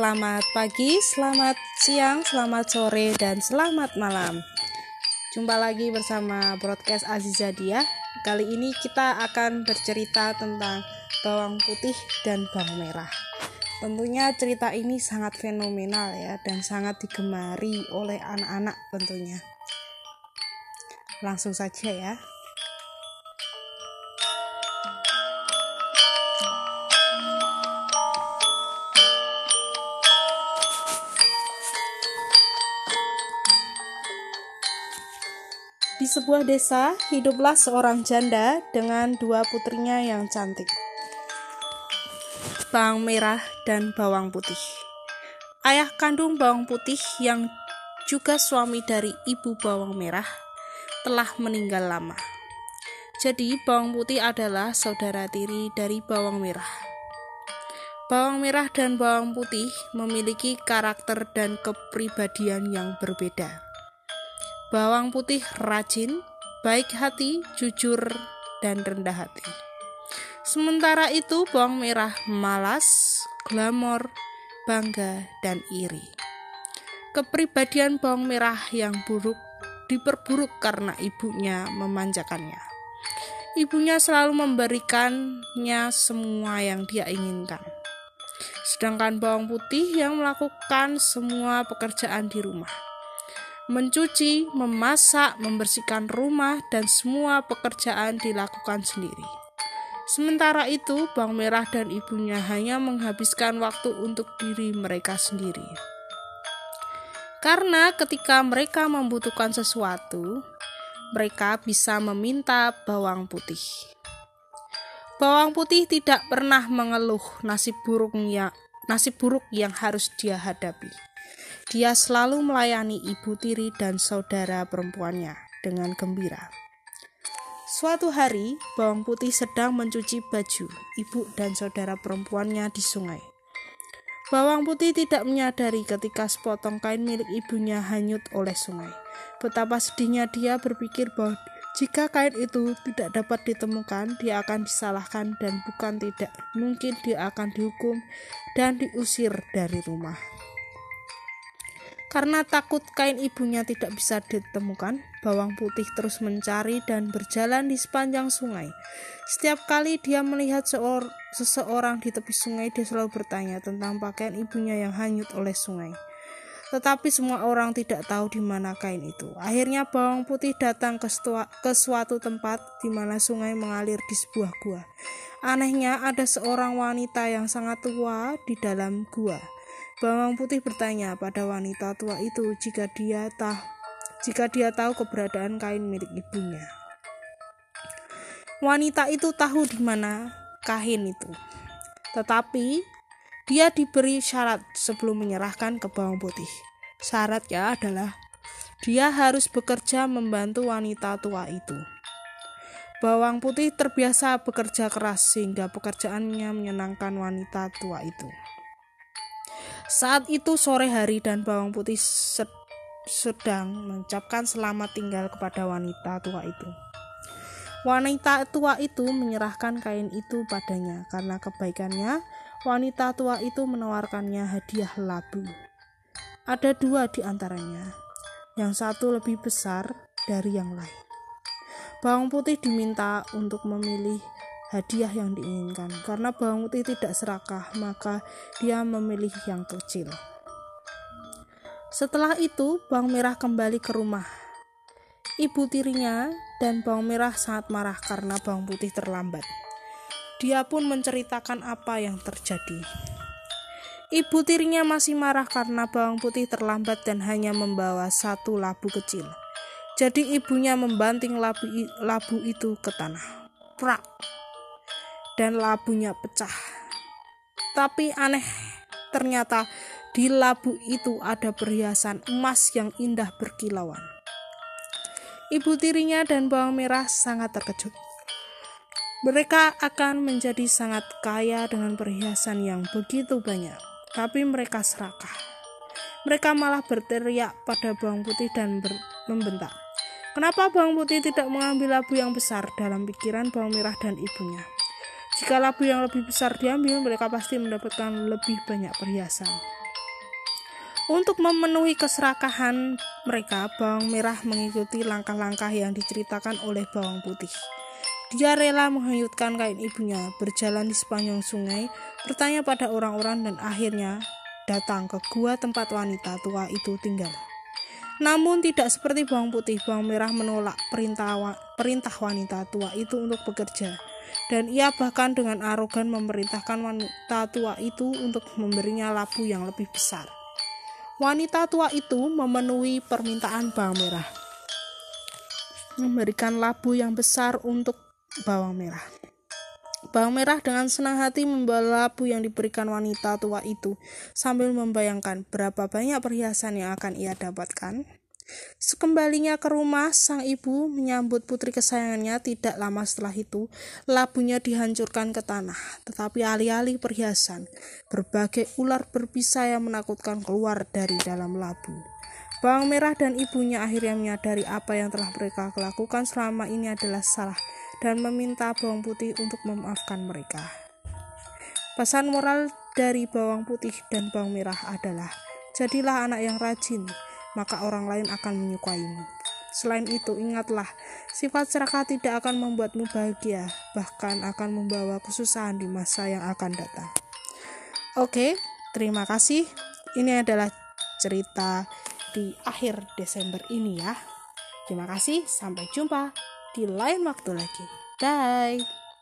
Selamat pagi, selamat siang, selamat sore, dan selamat malam. Jumpa lagi bersama broadcast Aziza Dia. Kali ini kita akan bercerita tentang bawang putih dan bawang merah. Tentunya cerita ini sangat fenomenal ya dan sangat digemari oleh anak-anak tentunya. Langsung saja ya. Di sebuah desa, hiduplah seorang janda dengan dua putrinya yang cantik. Bawang merah dan bawang putih. Ayah kandung bawang putih yang juga suami dari ibu bawang merah telah meninggal lama. Jadi, bawang putih adalah saudara tiri dari bawang merah. Bawang merah dan bawang putih memiliki karakter dan kepribadian yang berbeda. Bawang putih rajin, baik hati, jujur, dan rendah hati. Sementara itu bawang merah malas, glamor, bangga, dan iri. Kepribadian bawang merah yang buruk diperburuk karena ibunya memanjakannya. Ibunya selalu memberikannya semua yang dia inginkan. Sedangkan bawang putih yang melakukan semua pekerjaan di rumah mencuci, memasak, membersihkan rumah, dan semua pekerjaan dilakukan sendiri. Sementara itu, bawang merah dan ibunya hanya menghabiskan waktu untuk diri mereka sendiri. Karena ketika mereka membutuhkan sesuatu, mereka bisa meminta bawang putih. Bawang putih tidak pernah mengeluh nasib buruknya, nasib buruk yang harus dia hadapi. Dia selalu melayani ibu tiri dan saudara perempuannya dengan gembira. Suatu hari, bawang putih sedang mencuci baju ibu dan saudara perempuannya di sungai. Bawang putih tidak menyadari ketika sepotong kain milik ibunya hanyut oleh sungai. Betapa sedihnya dia berpikir bahwa jika kain itu tidak dapat ditemukan, dia akan disalahkan dan bukan tidak mungkin dia akan dihukum dan diusir dari rumah. Karena takut kain ibunya tidak bisa ditemukan, bawang putih terus mencari dan berjalan di sepanjang sungai. Setiap kali dia melihat seor seseorang di tepi sungai, dia selalu bertanya tentang pakaian ibunya yang hanyut oleh sungai. Tetapi semua orang tidak tahu di mana kain itu. Akhirnya bawang putih datang ke, ke suatu tempat di mana sungai mengalir di sebuah gua. Anehnya ada seorang wanita yang sangat tua di dalam gua. Bawang putih bertanya pada wanita tua itu jika dia tahu jika dia tahu keberadaan kain milik ibunya. Wanita itu tahu di mana kain itu. Tetapi dia diberi syarat sebelum menyerahkan ke bawang putih. Syaratnya adalah dia harus bekerja membantu wanita tua itu. Bawang putih terbiasa bekerja keras sehingga pekerjaannya menyenangkan wanita tua itu. Saat itu sore hari dan bawang putih sedang mengucapkan selamat tinggal kepada wanita tua itu. Wanita tua itu menyerahkan kain itu padanya karena kebaikannya. Wanita tua itu menawarkannya hadiah labu. Ada dua di antaranya, yang satu lebih besar dari yang lain. Bawang putih diminta untuk memilih hadiah yang diinginkan. Karena bawang putih tidak serakah, maka dia memilih yang kecil. Setelah itu, bawang merah kembali ke rumah. Ibu tirinya dan bawang merah sangat marah karena bawang putih terlambat. Dia pun menceritakan apa yang terjadi. Ibu tirinya masih marah karena bawang putih terlambat dan hanya membawa satu labu kecil. Jadi ibunya membanting labu, labu itu ke tanah. Prak! Dan labunya pecah. Tapi aneh, ternyata di labu itu ada perhiasan emas yang indah berkilauan. Ibu tirinya dan bawang merah sangat terkejut. Mereka akan menjadi sangat kaya dengan perhiasan yang begitu banyak, tapi mereka serakah. Mereka malah berteriak pada bawang putih dan membentak. Kenapa bawang putih tidak mengambil labu yang besar dalam pikiran bawang merah dan ibunya? Jika labu yang lebih besar diambil, mereka pasti mendapatkan lebih banyak perhiasan. Untuk memenuhi keserakahan mereka, bawang merah mengikuti langkah-langkah yang diceritakan oleh bawang putih. Dia rela menghanyutkan kain ibunya, berjalan di sepanjang sungai, bertanya pada orang-orang dan akhirnya datang ke gua tempat wanita tua itu tinggal. Namun tidak seperti bawang putih, bawang merah menolak perintah, perintah wanita tua itu untuk bekerja. Dan ia bahkan dengan arogan memerintahkan wanita tua itu untuk memberinya labu yang lebih besar. Wanita tua itu memenuhi permintaan bawang merah, memberikan labu yang besar untuk bawang merah. Bawang merah dengan senang hati membawa labu yang diberikan wanita tua itu sambil membayangkan berapa banyak perhiasan yang akan ia dapatkan. Sekembalinya ke rumah, sang ibu menyambut putri kesayangannya tidak lama setelah itu, labunya dihancurkan ke tanah, tetapi alih-alih perhiasan, berbagai ular berbisa yang menakutkan keluar dari dalam labu. Bawang merah dan ibunya akhirnya menyadari apa yang telah mereka lakukan selama ini adalah salah dan meminta bawang putih untuk memaafkan mereka. Pesan moral dari bawang putih dan bawang merah adalah, jadilah anak yang rajin, maka orang lain akan menyukaimu. Selain itu, ingatlah, sifat serakah tidak akan membuatmu bahagia, bahkan akan membawa kesusahan di masa yang akan datang. Oke, terima kasih. Ini adalah cerita di akhir Desember ini ya. Terima kasih, sampai jumpa di lain waktu lagi. Bye.